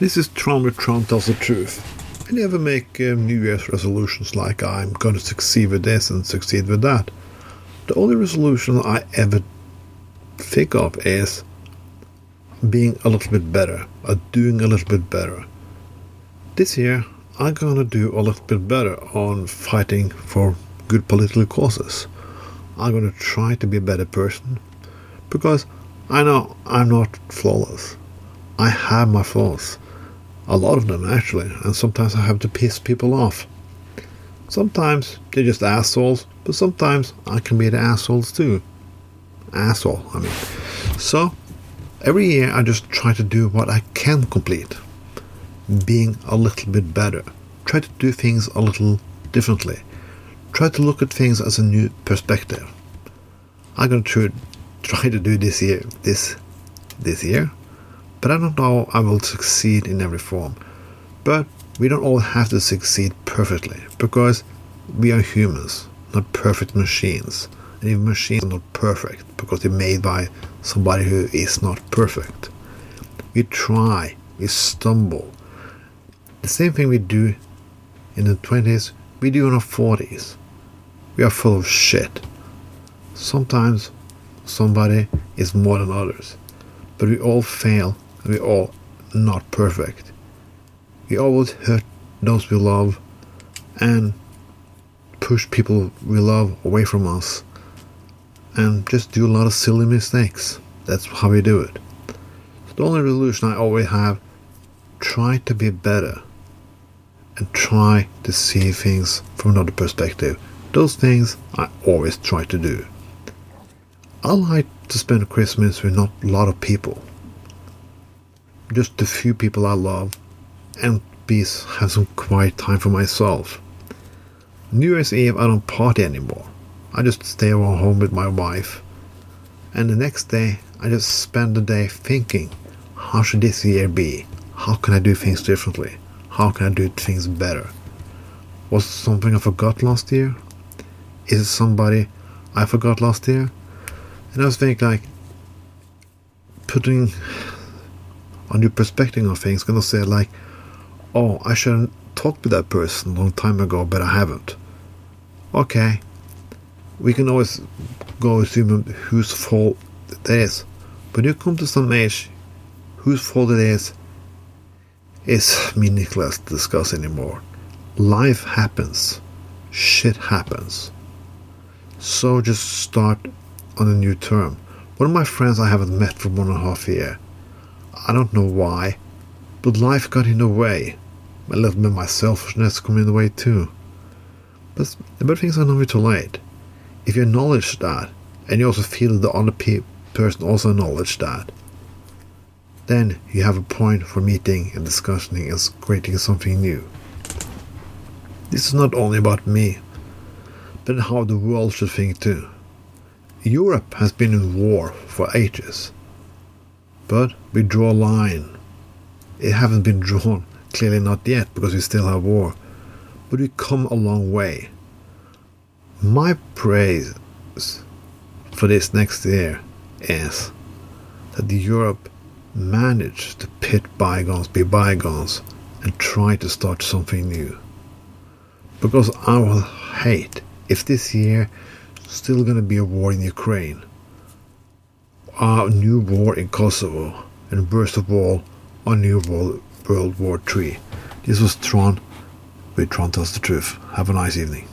This is Tron with Tron Tells the Truth. I never make um, New Year's resolutions like I'm going to succeed with this and succeed with that. The only resolution I ever think of is being a little bit better, or doing a little bit better. This year, I'm going to do a little bit better on fighting for good political causes. I'm going to try to be a better person because I know I'm not flawless. I have my flaws. A lot of them, actually, and sometimes I have to piss people off. Sometimes they're just assholes, but sometimes I can be the assholes too. Asshole, I mean. So, every year I just try to do what I can complete. Being a little bit better. Try to do things a little differently. Try to look at things as a new perspective. I'm going to try to do this year, this, this year, but I don't know I will succeed in every form. But we don't all have to succeed perfectly because we are humans, not perfect machines. And even machines are not perfect because they're made by somebody who is not perfect. We try, we stumble. The same thing we do in the 20s, we do in our 40s. We are full of shit. Sometimes somebody is more than others, but we all fail we're all not perfect. We always hurt those we love and push people we love away from us and just do a lot of silly mistakes. That's how we do it. So the only resolution I always have try to be better and try to see things from another perspective. Those things I always try to do. I like to spend Christmas with not a lot of people just the few people I love, and peace, have some quiet time for myself. New Year's Eve, I don't party anymore. I just stay around home with my wife. And the next day, I just spend the day thinking, how should this year be? How can I do things differently? How can I do things better? Was something I forgot last year? Is it somebody I forgot last year? And I was thinking, like, putting a new perspective on things, gonna say like, "Oh, I shouldn't talked to that person a long time ago, but I haven't." Okay, we can always go assume whose fault it is, but you come to some age, whose fault it is is meaningless to discuss anymore. Life happens, shit happens. So just start on a new term. One of my friends I haven't met for one and a half year I don't know why, but life got in the way. A little bit my selfishness come in the way too. But, but things are never too late. If you acknowledge that, and you also feel that the other pe- person also acknowledge that, then you have a point for meeting and discussing and creating something new. This is not only about me, but how the world should think too. Europe has been in war for ages. But we draw a line. It hasn't been drawn, clearly not yet, because we still have war. But we come a long way. My praise for this next year is that Europe managed to pit bygones be bygones and try to start something new. Because I will hate if this year still gonna be a war in Ukraine a new war in Kosovo, and worst of all, a new World, War III. This was Tron with Tron Tells the Truth. Have a nice evening.